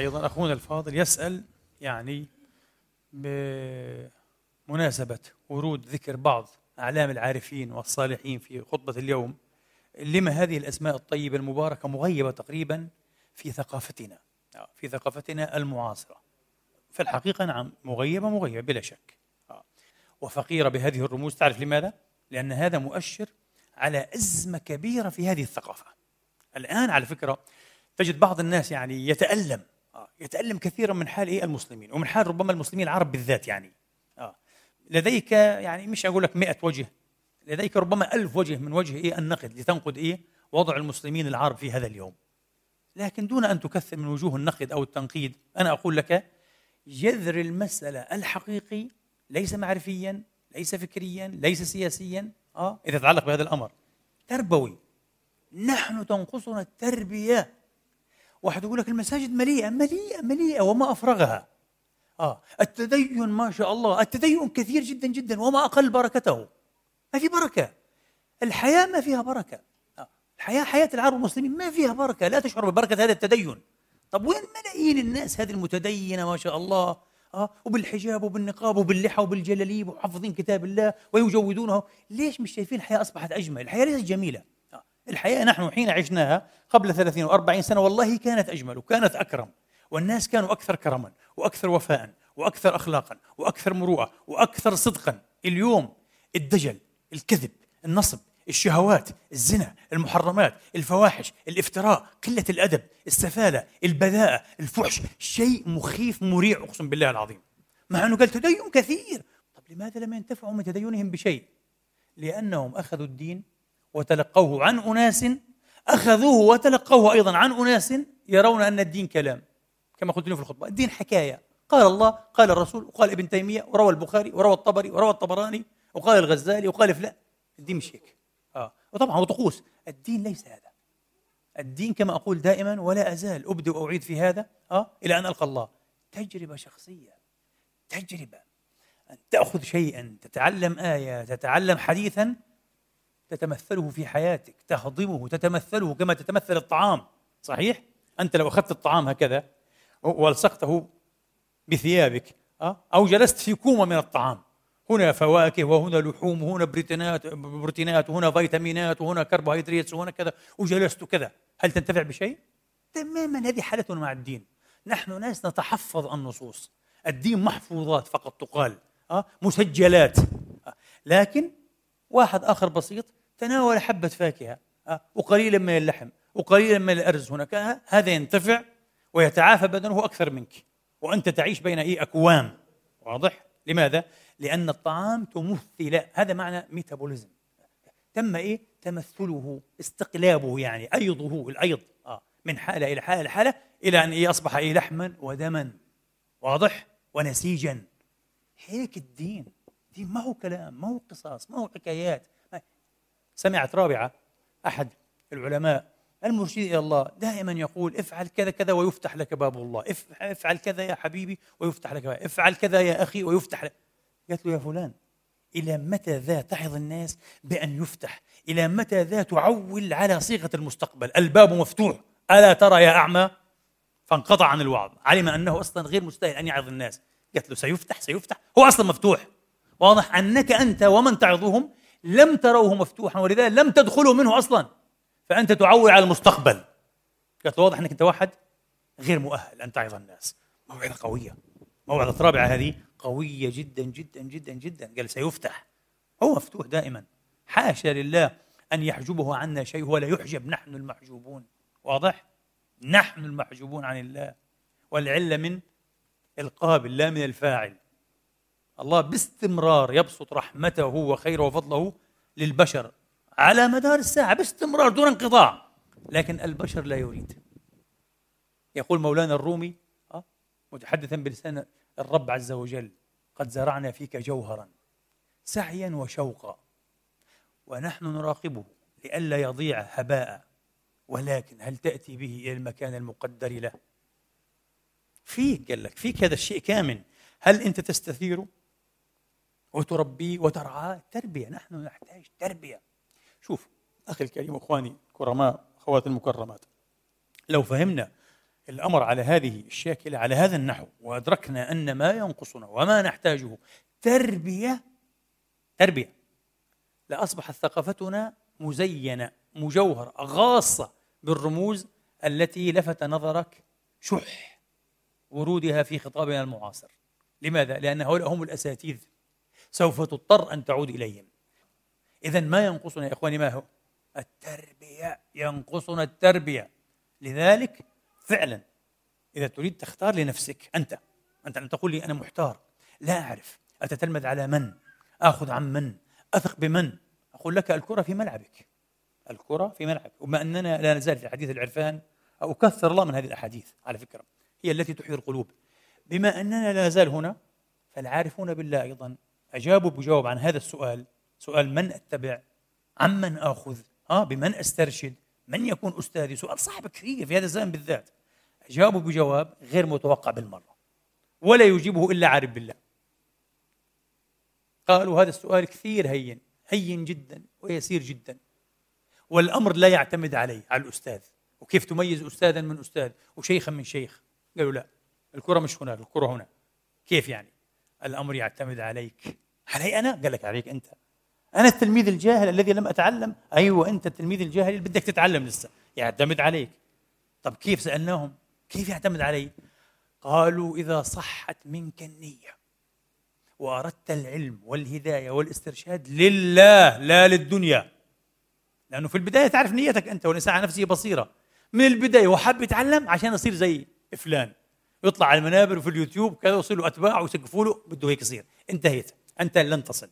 أيضا أخونا الفاضل يسأل يعني بمناسبة ورود ذكر بعض أعلام العارفين والصالحين في خطبة اليوم لما هذه الأسماء الطيبة المباركة مغيبة تقريبا في ثقافتنا؟ في ثقافتنا المعاصرة. في الحقيقة نعم مغيبة مغيبة بلا شك. وفقيرة بهذه الرموز. تعرف لماذا؟ لأن هذا مؤشر على أزمة كبيرة في هذه الثقافة. الآن على فكرة تجد بعض الناس يعني يتألم آه، يتألم كثيرا من حال إيه؟ المسلمين. ومن حال ربما المسلمين العرب بالذات يعني. آه. لديك يعني مش أقول لك مئة وجه لديك ربما ألف وجه من وجه إيه؟ النقد لتنقد إيه؟ وضع المسلمين العرب في هذا اليوم. لكن دون أن تكثر من وجوه النقد أو التنقيد أنا أقول لك جذر المسألة الحقيقي ليس معرفيا ليس فكريا ليس سياسيا آه إذا تتعلق بهذا الأمر. تربوي. نحن تنقصنا التربية. واحد يقول لك المساجد مليئة مليئة مليئة وما أفرغها. آه التدين ما شاء الله التدين كثير جدا جدا وما أقل بركته. ما في بركة. الحياة ما فيها بركة. آه. الحياة حياة العرب والمسلمين ما فيها بركة. لا تشعر ببركة هذا التدين. طب وين ملايين الناس هذه المتدينة ما شاء الله؟ آه وبالحجاب وبالنقاب وباللحى وبالجلاليب وحافظين كتاب الله ويجودونه. ليش مش شايفين الحياة أصبحت أجمل؟ الحياة ليست جميلة. آه. الحياة نحن حين عشناها قبل 30 و40 سنة والله كانت أجمل وكانت أكرم. والناس كانوا أكثر كرما وأكثر وفاء وأكثر أخلاقا وأكثر مروءة وأكثر صدقا. اليوم الدجل الكذب النصب الشهوات الزنا المحرمات الفواحش الافتراء قلة الأدب السفالة البذاءة الفحش شيء مخيف مريع أقسم بالله العظيم. مع أنه قال تدين كثير. طب لماذا لم ينتفعوا من تدينهم بشيء؟ لأنهم أخذوا الدين وتلقوه عن أناس أخذوه وتلقوه أيضا عن أناس يرون أن الدين كلام. كما قلت لكم في الخطبة الدين حكاية. قال الله قال الرسول وقال ابن تيمية وروى البخاري وروى الطبري وروى الطبراني وقال الغزالي وقال فلان. الدين مش هيك. آه. وطبعا هو طقوس الدين ليس هذا. الدين كما أقول دائما ولا أزال. أبدي وأعيد في هذا آه إلى أن ألقى الله. تجربة شخصية. تجربة. أن تأخذ شيئا تتعلم آية تتعلم حديثا تتمثله في حياتك تهضمه تتمثله كما تتمثل الطعام صحيح أنت لو أخذت الطعام هكذا وألصقته بثيابك آه أو جلست في كومة من الطعام هنا فواكه وهنا لحوم وهنا بروتينات بروتينات وهنا فيتامينات وهنا كربوهيدرات وهنا كذا وجلست كذا هل تنتفع بشيء؟ تماما هذه حالتنا مع الدين نحن ناس نتحفظ النصوص الدين محفوظات فقط تقال أه؟ مسجلات أه؟ لكن واحد آخر بسيط تناول حبة فاكهة. أه؟ وقليلا من اللحم وقليلا من الأرز هناك. هذا ينتفع ويتعافى بدنه أكثر منك وأنت تعيش بين أي أكوام واضح؟ لماذا؟ لأن الطعام تمثل هذا معنى ميتابوليزم. تم إيه؟ تمثله استقلابه يعني أيضه الأيض. آه؟ من حالة إلى حالة إلى حالة إلى أن إيه؟ أصبح إيه؟ لحما ودما. واضح؟ ونسيجا. هيك الدين. دين ما هو كلام ما هو قصص ما هو حكايات. سمعت رابعة أحد العلماء المرشد إلى الله دائما يقول افعل كذا كذا ويفتح لك باب الله افعل كذا يا حبيبي ويفتح لك باب. افعل كذا يا أخي ويفتح لك. قالت له يا فلان إلى متى ذا تحظ الناس بأن يفتح؟ إلى متى ذا تعول على صيغة المستقبل؟ الباب مفتوح ألا ترى يا أعمى؟ فانقطع عن الوعظ علم أنه أصلا غير مستاهل أن يعظ الناس. قالت له سيفتح سيفتح هو أصلا مفتوح. واضح أنك أنت ومن تعظهم لم تروه مفتوحا ولذلك لم تدخلوا منه أصلا. فأنت تعول على المستقبل. قالت واضح أنك أنت واحد غير مؤهل أن تعظ الناس موعظة قوية. موعظة رابعة هذه قوية جدا جدا جدا جدا. قال سيفتح. هو مفتوح دائما. حاشا لله أن يحجبه عنا شيء ولا يحجب. نحن المحجوبون. واضح؟ نحن المحجوبون عن الله. والعلة من القابل لا من الفاعل. الله باستمرار يبسط رحمته وخيره وفضله للبشر على مدار الساعة باستمرار دون انقطاع. لكن البشر لا يريد. يقول مولانا الرومي آه، متحدثا بلسان الرب عز وجل قد زرعنا فيك جوهرا سعيا وشوقا ونحن نراقبه لئلا يضيع هباء ولكن هل تأتي به إلى المكان المقدر له؟ فيك قال لك فيك هذا الشيء كامن. هل أنت تستثيره؟ وتربيه وترعاه. تربية نحن نحتاج تربية. شوف أخي الكريم أخواني الكرماء أخواتي المكرمات لو فهمنا الأمر على هذه الشاكلة على هذا النحو وأدركنا أن ما ينقصنا وما نحتاجه تربية تربية. لأصبحت ثقافتنا مزينة مجوهرة غاصة بالرموز التي لفت نظرك شح ورودها في خطابنا المعاصر. لماذا؟ لأن هؤلاء هم الأساتذة سوف تضطر أن تعود إليهم. إذا ما ينقصنا يا إخواني ما هو؟ التربية. ينقصنا التربية. لذلك فعلا إذا تريد تختار لنفسك أنت أنت أن تقول لي أنا محتار لا أعرف. أتتلمذ على من؟ آخذ عن من؟ أثق بمن؟ أقول لك الكرة في ملعبك. الكرة في ملعبك. وبما أننا لا نزال في حديث العرفان أكثر الله من هذه الأحاديث على فكرة. هي التي تحيي القلوب. بما أننا لا نزال هنا فالعارفون بالله أيضا أجابوا بجواب عن هذا السؤال سؤال من أتبع؟ عمن آخذ؟ ها بمن أسترشد؟ من يكون أستاذي؟ سؤال صعب كثير في هذا الزمن بالذات. أجابوا بجواب غير متوقع بالمرة. ولا يجيبه إلا عارف بالله. قالوا هذا السؤال كثير هين هين جدا ويسير جدا. والأمر لا يعتمد عليه على الأستاذ. وكيف تميز أستاذا من أستاذ؟ وشيخا من شيخ. قالوا لا الكرة مش هناك الكرة هنا. كيف يعني؟ الأمر يعتمد عليك. علي أنا؟ قال لك عليك أنت. أنا التلميذ الجاهل الذي لم أتعلم. أيوة أنت التلميذ الجاهل اللي بدك تتعلم لسه. يعتمد عليك. طب كيف سألناهم؟ كيف يعتمد علي؟ قالوا إذا صحت منك النية وأردت العلم والهداية والإسترشاد لله لا للدنيا. لأنه في البداية تعرف نيتك أنت والإنسان على نفسه بصيرة. من البداية وحب يتعلم عشان يصير زي فلان. يطلع على المنابر وفي اليوتيوب كذا يصير له أتباع ويسقفوا له بده هيك يصير. انتهيت. أنت لن تصل.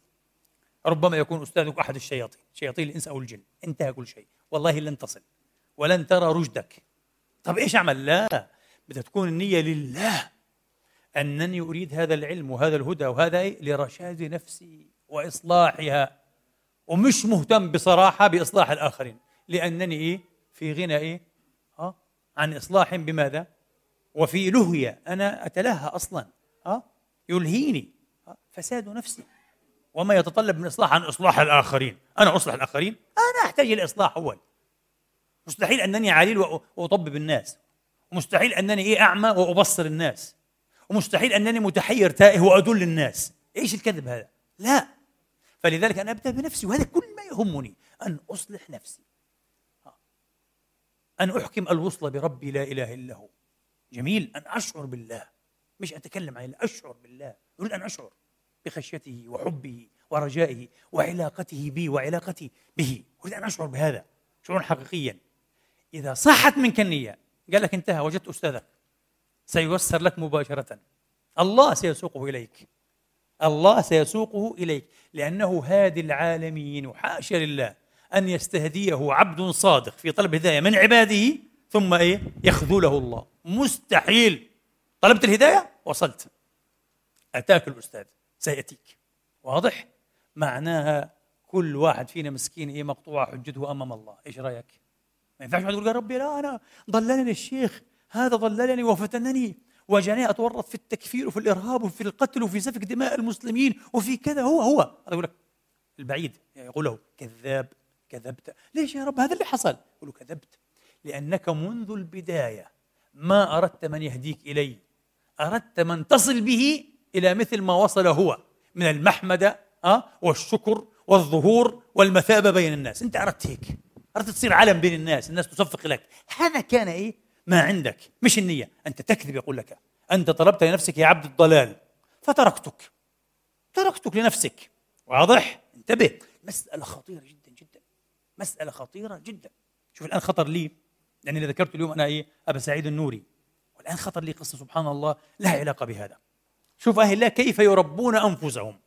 ربما يكون أستاذك أحد الشياطين. شياطين الإنس أو الجن. انتهى كل شيء. والله لن تصل. ولن ترى رشدك. طب إيش أعمل؟ لا. بدها تكون النية لله. أنني أريد هذا العلم وهذا الهدى وهذا؟ لرشاد نفسي وإصلاحها. ومش مهتم بصراحة بإصلاح الآخرين. لأنني إيه؟ في غنى إيه؟ ها عن إصلاح بماذا؟ وفي لهية أنا أتلهى أصلا ها يلهيني فساد نفسي. وما يتطلب من إصلاح عن إصلاح الآخرين. أنا أصلح الآخرين؟ أنا أحتاج إلى إصلاح أول. مستحيل أنني عليل وأطبب الناس. مستحيل أنني إيه أعمى وأبصر الناس. ومستحيل أنني متحير تائه وأدل الناس. إيش الكذب هذا؟ لا. فلذلك أنا أبدأ بنفسي وهذا كل ما يهمني أن أصلح نفسي. أن أحكم الوصل بربي لا إله إلا هو. جميل أن أشعر بالله. مش أتكلم عن أشعر بالله أريد أن أشعر بخشيته وحبه ورجائه وعلاقته بي وعلاقتي به. أريد أن أشعر بهذا شعورا حقيقيا. إذا صحت منك النية قال لك انتهى وجدت أستاذك. سييسر لك مباشرة. الله سيسوقه إليك. الله سيسوقه إليك. لأنه هادي العالمين وحاشا لله أن يستهديه عبد صادق في طلب الهداية من عباده ثم إيه؟ يخذله الله. مستحيل. طلبت الهداية؟ وصلت. أتاك الأستاذ. سيأتيك. واضح؟ معناها كل واحد فينا مسكين إيه؟ مقطوعة حجته أمام الله. إيش رأيك؟ ما ينفعش تقول يا ربي لا أنا ضللني الشيخ. هذا ضللني وفتنني. وجاني أتورط في التكفير وفي الإرهاب وفي القتل وفي سفك دماء المسلمين وفي كذا. هو هو. هذا يقول لك البعيد. يقول له كذاب كذبت. ليش يا رب؟ هذا اللي حصل. يقول له كذبت. لأنك منذ البداية ما أردت من يهديك إلي. أردت من تصل به إلى مثل ما وصل هو من المحمده أه؟ والشكر والظهور والمثابة بين الناس. أنت أردت هيك. أردت تصير علم بين الناس الناس تصفق لك. هذا كان إيه؟ ما عندك مش النية. أنت تكذب يقول لك. أنت طلبت لنفسك يا عبد الضلال. فتركتك. تركتك لنفسك. واضح؟ انتبه. مسألة خطيرة جدا جدا. مسألة خطيرة جدا. شوف الآن خطر لي. لأني ذكرت اليوم أنا إيه؟ أبا سعيد النوري. والآن خطر لي قصة سبحان الله لها علاقة بهذا. شوف أهل الله كيف يربون أنفسهم.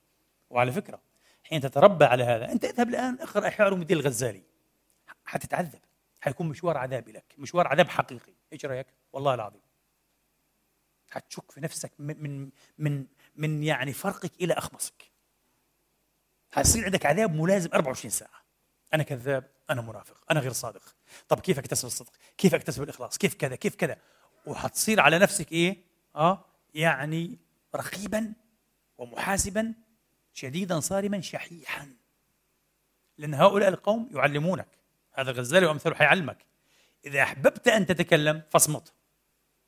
وعلى فكرة حين تتربى على هذا أنت اذهب الآن اقرأ إحياء الدين الغزالي. حتتعذب. حيكون مشوار عذابي لك. مشوار عذاب حقيقي. إيش رأيك؟ والله العظيم. حتشك في نفسك من من من, من يعني فرقك إلى اخمصك حيصير عندك عذاب ملازم 24 ساعة. أنا كذاب أنا منافق أنا غير صادق. طب كيف اكتسب الصدق؟ كيف اكتسب الإخلاص؟ كيف كذا؟ كيف كذا؟ وحتصير على نفسك إيه؟ آه يعني رقيبا ومحاسبا شديدا صارما شحيحا. لأن هؤلاء القوم يعلمونك. هذا الغزالي وأمثاله حيعلمك. إذا أحببت أن تتكلم فاصمت.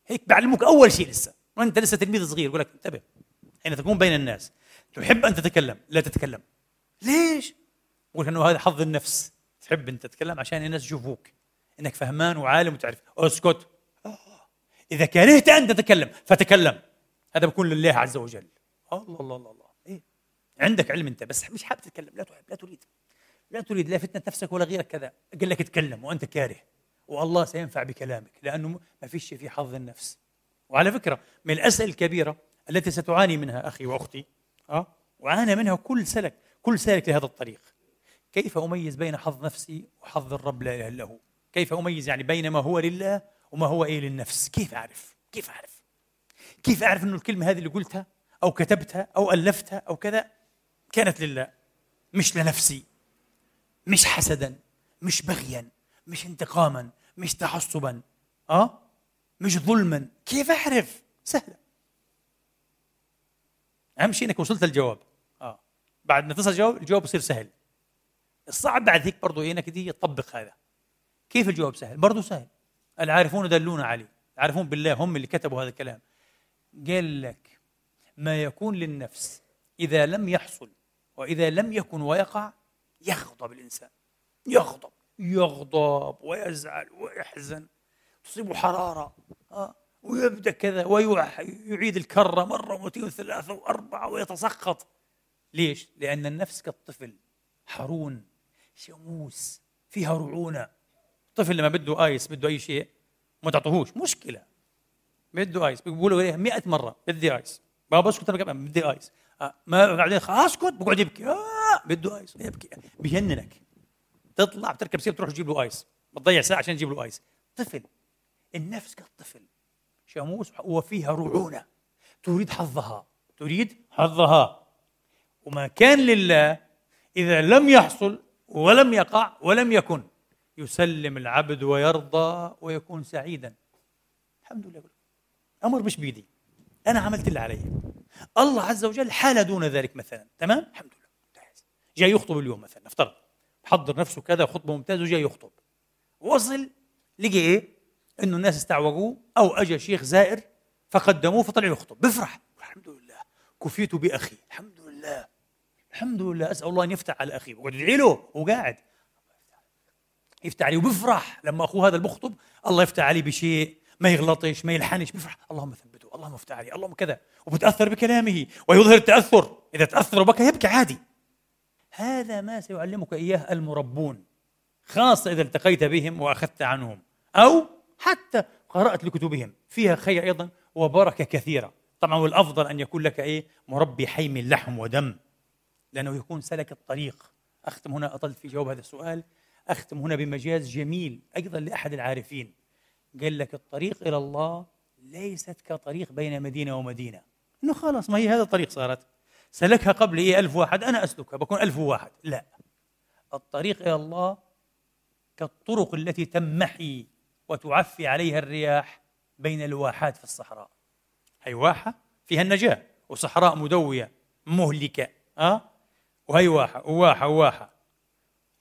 هيك بعلموك أول شيء لسه. وأنت لسه تلميذ صغير يقول لك انتبه. حين تكون بين الناس. تحب أن تتكلم لا تتكلم. ليش؟ يقول إنه هذا حظ النفس. تحب أنت تتكلم عشان الناس يشوفوك. إنك فهمان وعالم وتعرف. اسكت. إذا كرهت أن تتكلم فتكلم. هذا بكون لله عز وجل. الله الله الله الله. إيه؟ عندك علم أنت بس مش حابب تتكلم. لا تحب لا تريد. لا تريد لا فتنة نفسك ولا غيرك. كذا. قال لك اتكلم وأنت كاره. والله سينفع بكلامك لأنه ما فيش في حظ النفس. وعلى فكرة من الأسئلة الكبيرة التي ستعاني منها أخي وأختي. أه؟ وعانى منها كل سلك كل سالك لهذا الطريق. كيف أميز بين حظ نفسي وحظ الرب لا إله إلا هو؟ كيف أميز يعني بين ما هو لله وما هو إيه للنفس؟ كيف أعرف؟ كيف أعرف؟ كيف أعرف إنه الكلمة هذه اللي قلتها أو كتبتها أو ألفتها أو كذا كانت لله؟ مش لنفسي. مش حسدا مش بغيا مش انتقاما مش تعصبا. آه؟ مش ظلما. كيف أعرف؟ سهلة. أهم شيء إنك وصلت الجواب آه. بعد ما تصل الجواب الجواب يصير سهل. الصعب بعد هيك برضه إنك تيجي تطبق هذا. كيف الجواب سهل؟ برضه سهل. العارفون دلونا عليه العارفون بالله هم اللي كتبوا هذا الكلام. قال لك ما يكون للنفس إذا لم يحصل وإذا لم يكن ويقع يغضب الإنسان. يغضب يغضب ويزعل ويحزن تصيبه حرارة آه ويبدأ كذا ويعيد الكرة مرة ومرتين وثلاثة وأربعة ويتسخط. ليش؟ لأن النفس كالطفل حرون شموس فيها رعونة. طفل لما بده ice بده أي شيء ما تعطوهوش. مشكلة. بده ice بيقولوا عليه 100 مرة بدي ice. بابا أسكت كمان بدي ice. آه ما بعدين أسكت بقعد يبكي. آه بده ice. يبكي. بيجننك تطلع بتركب سيارة تروح تجيب له ice. بتضيع ساعة عشان تجيب له آيس. طفل. النفس كالطفل. شموس وفيها رعونة. تريد حظها. تريد حظها. وما كان لله إذا لم يحصل ولم يقع ولم يكن. يسلم العبد ويرضى ويكون سعيدا. الحمد لله. أمر مش بيدي. أنا عملت اللي علي. الله عز وجل حال دون ذلك مثلا. تمام؟ الحمد لله. ممتاز. جاي يخطب اليوم مثلا. نفترض. حضر نفسه كذا خطبة ممتازة وجاي يخطب. وصل. لقي إيه؟ إنه الناس استعوجوه. أو اجى شيخ زائر فقدموه فطلع يخطب. بفرح. الحمد لله. كفيت بأخي. الحمد لله. الحمد لله أسأل الله أن يفتح على أخي وقعد يدعي له وقاعد. يفتح عليه وبفرح. لما أخوه هذا المخطب الله يفتح عليه بشيء ما يغلطش ما يلحنش بفرح. اللهم ثبته اللهم افتح عليه اللهم كذا. وبتأثر بكلامه ويظهر التأثر. إذا تأثر وبكى يبكي عادي. هذا ما سيعلمك إياه المربون خاصة إذا التقيت بهم وأخذت عنهم أو حتى قرأت لكتبهم. فيها خير أيضا وبركة كثيرة. طبعا والافضل أن يكون لك إيه؟ مربي حي من لحم ودم. لأنه يكون سلك الطريق. أختم هنا أطلت في جواب هذا السؤال. أختم هنا بمجاز جميل أيضا لأحد العارفين. قال لك الطريق إلى الله ليست كطريق بين مدينة ومدينة. إنه خلاص ما هي هذا الطريق صارت. سلكها قبل إيه؟ ألف واحد. أنا أسلكها بكون ألف واحد. لا. الطريق إلى الله كالطرق التي تمحي وتعفي عليها الرياح بين الواحات في الصحراء. هي واحة؟ فيها النجاة. وصحراء مدوية مهلكة. أه؟ وهي واحة وواحة وواحة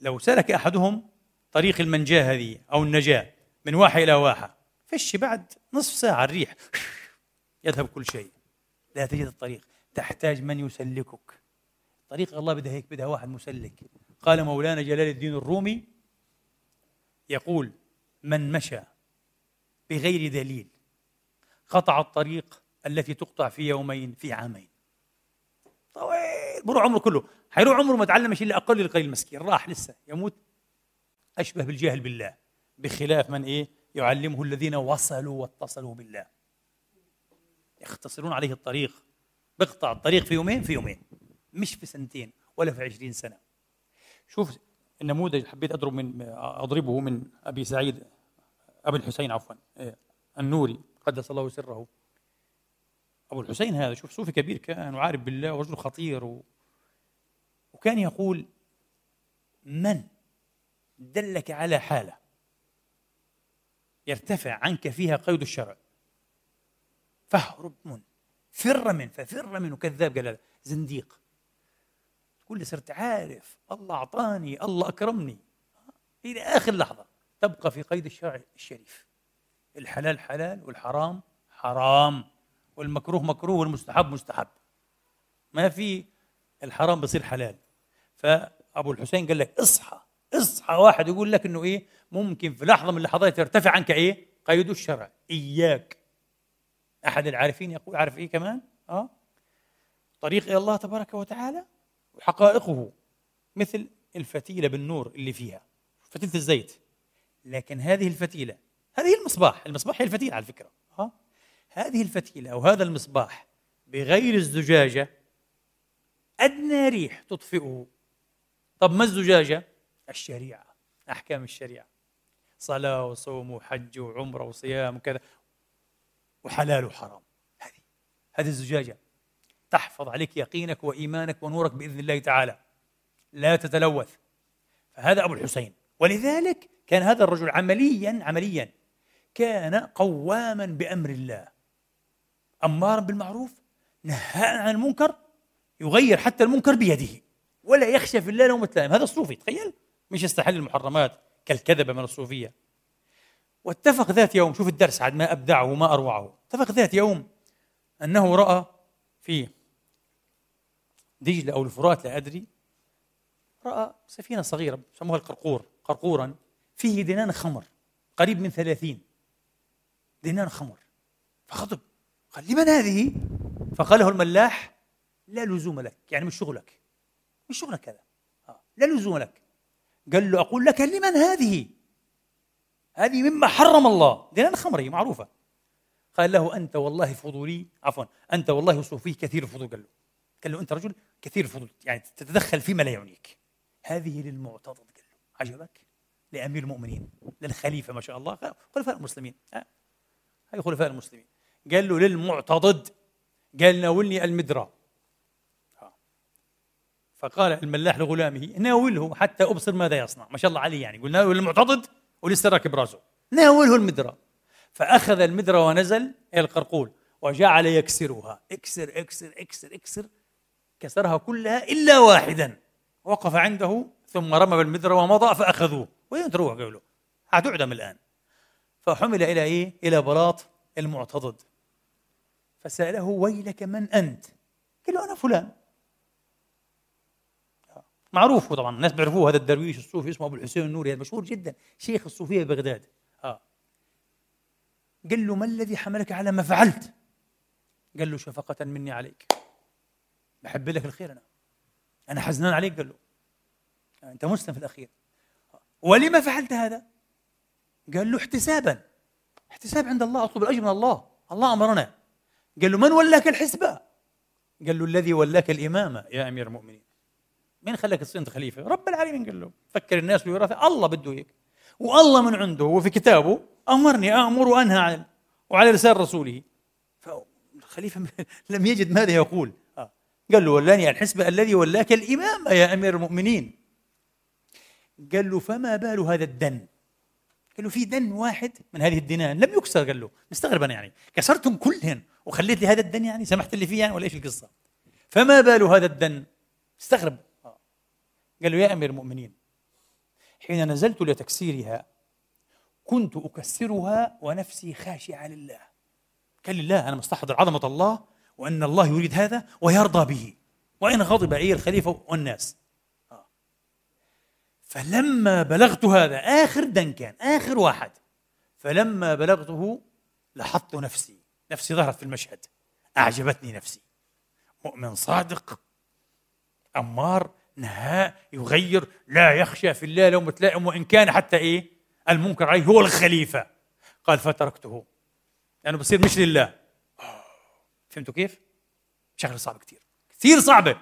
لو سلك أحدهم طريق المنجاة هذه أو النجاة من واحة إلى واحة فش بعد نصف ساعة الريح. يذهب كل شيء. لا تجد الطريق. تحتاج من يسلكك. طريق الله بدها هيك بدها واحد مسلك. قال مولانا جلال الدين الرومي يقول من مشى بغير دليل قطع الطريق التي تقطع في يومين في عامين. طويل بروح عمره كله. حيروح عمره ما تعلم شيء إلا أقل القليل المسكين راح لسه يموت. أشبه بالجاهل بالله بخلاف من إيه؟ يعلمه الذين وصلوا واتصلوا بالله. يختصرون عليه الطريق. بقطع الطريق في يومين في يومين. مش في سنتين ولا في عشرين سنة. شوف النموذج حبيت أضرب من أضربه من أبي سعيد أبي الحسين عفوا إيه، النوري قدس الله سره. أبو الحسين هذا شوف صوفي كبير كان وعارف بالله ورجل خطير و... وكان يقول من دلك على حالة يرتفع عنك فيها قيد الشرع؟ فاهرب منه فر من ففر منه كذاب قال زنديق. تقول لي صرت عارف الله أعطاني الله أكرمني. إلى آخر لحظة تبقى في قيد الشرع الشريف. الحلال حلال والحرام حرام والمكروه مكروه والمستحب مستحب. ما في الحرام بصير حلال. فأبو الحسين قال لك اصحى اصحى. واحد يقول لك إنه إيه؟ ممكن في لحظة من اللحظات يرتفع عنك إيه؟ قيد الشرع. إياك. أحد العارفين يقول عارف إيه كمان؟ آه. طريق إلى الله تبارك وتعالى وحقائقه مثل الفتيلة بالنور اللي فيها فتيلة الزيت. لكن هذه الفتيلة هذه المصباح المصباح هي الفتيلة على فكرة. ها آه؟ هذه الفتيلة أو هذا المصباح بغير الزجاجة أدنى ريح تطفئه. طب ما الزجاجة؟ الشريعة أحكام الشريعة. صلاة وصوم وحج وعمرة وصيام وكذا. وحلال وحرام. هذه هذه الزجاجة. تحفظ عليك يقينك وإيمانك ونورك بإذن الله تعالى. لا تتلوث. فهذا أبو الحسين. ولذلك كان هذا الرجل عمليا عمليا كان قواما بأمر الله. امارا بالمعروف نهاء عن المنكر يغير حتى المنكر بيده. ولا يخشى في الله لومة لائم هذا الصوفي تخيل. مش يستحل المحرمات كالكذبة من الصوفية. واتفق ذات يوم شوف الدرس عاد ما أبدعه وما أروعه. اتفق ذات يوم أنه رأى في دجلة أو الفرات لا أدري رأى سفينة صغيرة سموها القرقور قرقورا فيه دنان خمر قريب من ثلاثين. دنان خمر. فخطب. قال لمن هذه؟ فقال له الملاح لا لزوم لك يعني مش شغلك. مش شغلك هذا آه. لا لزوم لك. قال له أقول لك لمن هذه؟ هذه مما حرم الله. دنان خمر هي معروفة. قال له أنت والله فضولي عفوا أنت والله صوفي كثير الفضول قال له. قال له أنت رجل كثير الفضول يعني تتدخل فيما لا يعنيك. هذه للمعتضد قال له. عجبك؟ لأمير المؤمنين للخليفة ما شاء الله خلفاء المسلمين. هاي خلفاء المسلمين. قال له للمعتضد. قال ناولني المدرى فقال الملاح لغلامه ناوله حتى أبصر ماذا يصنع. ما شاء الله عليه يعني قلنا ناول المعتضد راكب راسه ناوله المدرى فأخذ المدرى ونزل إلى القرقول وجعل يكسرها. اكسر اكسر اكسر اكسر. كسرها كلها إلا واحدا. وقف عنده ثم رمى بالمدرى ومضى فأخذوه. وين تروح؟ قالوا حتعدم الآن. فحمل إلى إيه؟ إلى بلاط المعتضد. فسأله ويلك من أنت؟ قال له أنا فلان. معروف طبعا. الناس بيعرفوه. هذا الدرويش الصوفي اسمه أبو الحسين النوري. هذا مشهور جدا. شيخ الصوفية ببغداد آه. قال له ما الذي حملك على ما فعلت؟ قال له شفقة مني عليك. بحب لك الخير أنا. أنا حزنان عليك قال له. أنت مسلم في الأخير. ولما فعلت هذا؟ قال له احتسابا. احتساب عند الله أطلب الأجر من الله. الله أمرنا. قال له من ولاك الحسبة؟ قال له الذي ولاك الإمامة يا أمير المؤمنين. مين خلاك تصير أنت خليفة؟ رب العالمين قال له فكر الناس بالوراثه الله بده هيك. والله من عنده وفي كتابه أمرني أمر وأنهى عن وعلى لسان رسوله. فالخليفه لم يجد ماذا يقول. آه. قال له ولاني الحسب الذي ولاك الإمام يا أمير المؤمنين. قال له فما بال هذا الدن؟ قال له في دن واحد من هذه الدنان. لم يكسر قال له. مستغرب أنا يعني. كسرتم كلهن وخليت لي هذا الدن يعني؟ سمحت لي فيه يعني؟ ولا إيش القصة؟ فما بال هذا الدن؟ استغرب قال له يا أمير المؤمنين حين نزلت لتكسيرها كنت أكسرها ونفسي خاشعة لله. قال لله أنا مستحضر عظمة الله وأن الله يريد هذا ويرضى به وإن غضب علي الخليفة والناس. آه. فلما بلغت هذا آخر دن كان آخر واحد فلما بلغته لاحظت نفسي نفسي ظهرت في المشهد أعجبتني نفسي. مؤمن صادق أمار نهاء يغير لا يخشى في الله لومة لائم وإن كان حتى إيه؟ المنكر عليه هو الخليفة. قال فتركته. لأنه بصير مش لله. فهمتوا كيف؟ شغلة صعبة كثير كثير صعبة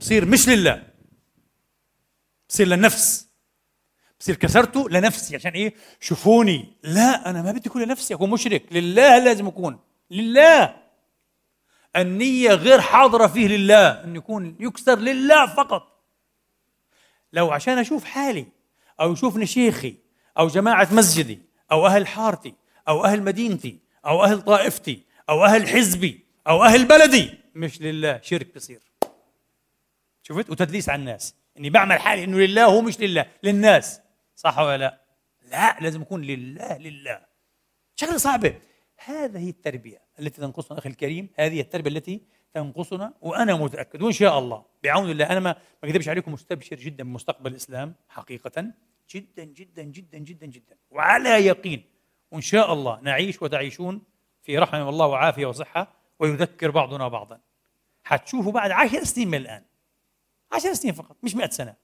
بصير مش لله. بصير للنفس. بصير كسرته لنفسي. عشان إيه؟ شوفوني. لا أنا ما بدي أكون لنفسي أكون مشرك. لله لازم أكون. لله. النية غير حاضرة فيه لله أن يكون يكسر لله فقط. لو عشان أشوف حالي أو يشوفني شيخي أو جماعة مسجدي أو أهل حارتي أو أهل مدينتي أو أهل طائفتي أو أهل حزبي أو أهل بلدي مش لله شرك بصير شفت؟ وتدليس على الناس. إني بعمل حالي إنه لله هو مش لله. للناس. صح ولا لا؟ لا لازم يكون لله لله. شغلة صعبة. هذه التربية. التي تنقصنا أخي الكريم هذه التربية التي تنقصنا وأنا متأكد وإن شاء الله بعون الله أنا ما ما أكذبش عليكم مستبشر جدا بمستقبل الإسلام حقيقة جدا جدا جدا جدا جدا وعلى يقين وإن شاء الله نعيش وتعيشون في رحمة الله وعافية وصحة ويذكر بعضنا بعضا. حتشوفوا بعد عشر سنين من الآن عشر سنين فقط مش مئة سنة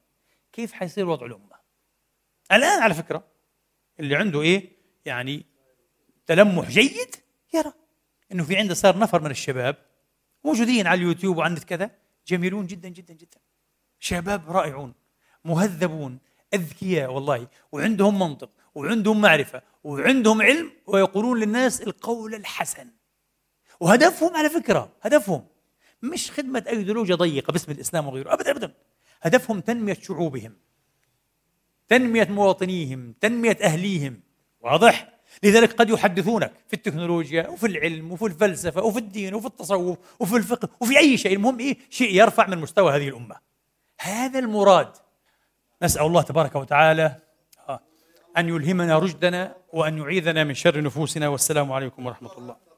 كيف حيصير وضع الأمة؟ الآن على فكرة اللي عنده إيه؟ يعني تلمح جيد يرى. إنه في عنده صار نفر من الشباب موجودين على اليوتيوب وعند كذا جميلون جدا جدا جدا. شباب رائعون مهذبون أذكياء والله وعندهم منطق وعندهم معرفة وعندهم علم ويقولون للناس القول الحسن. وهدفهم على فكرة هدفهم مش خدمة أيديولوجيا ضيقة باسم الإسلام وغيره ابدا ابدا. هدفهم تنمية شعوبهم تنمية مواطنيهم تنمية أهليهم. واضح؟ لذلك قد يحدثونك في التكنولوجيا وفي العلم وفي الفلسفة وفي الدين وفي التصوف وفي الفقه وفي أي شيء. المهم إيه؟ شيء يرفع من مستوى هذه الأمة. هذا المراد. نسأل الله تبارك وتعالى آه، أن يلهمنا رشدنا وأن يعيذنا من شر نفوسنا. والسلام عليكم ورحمة الله.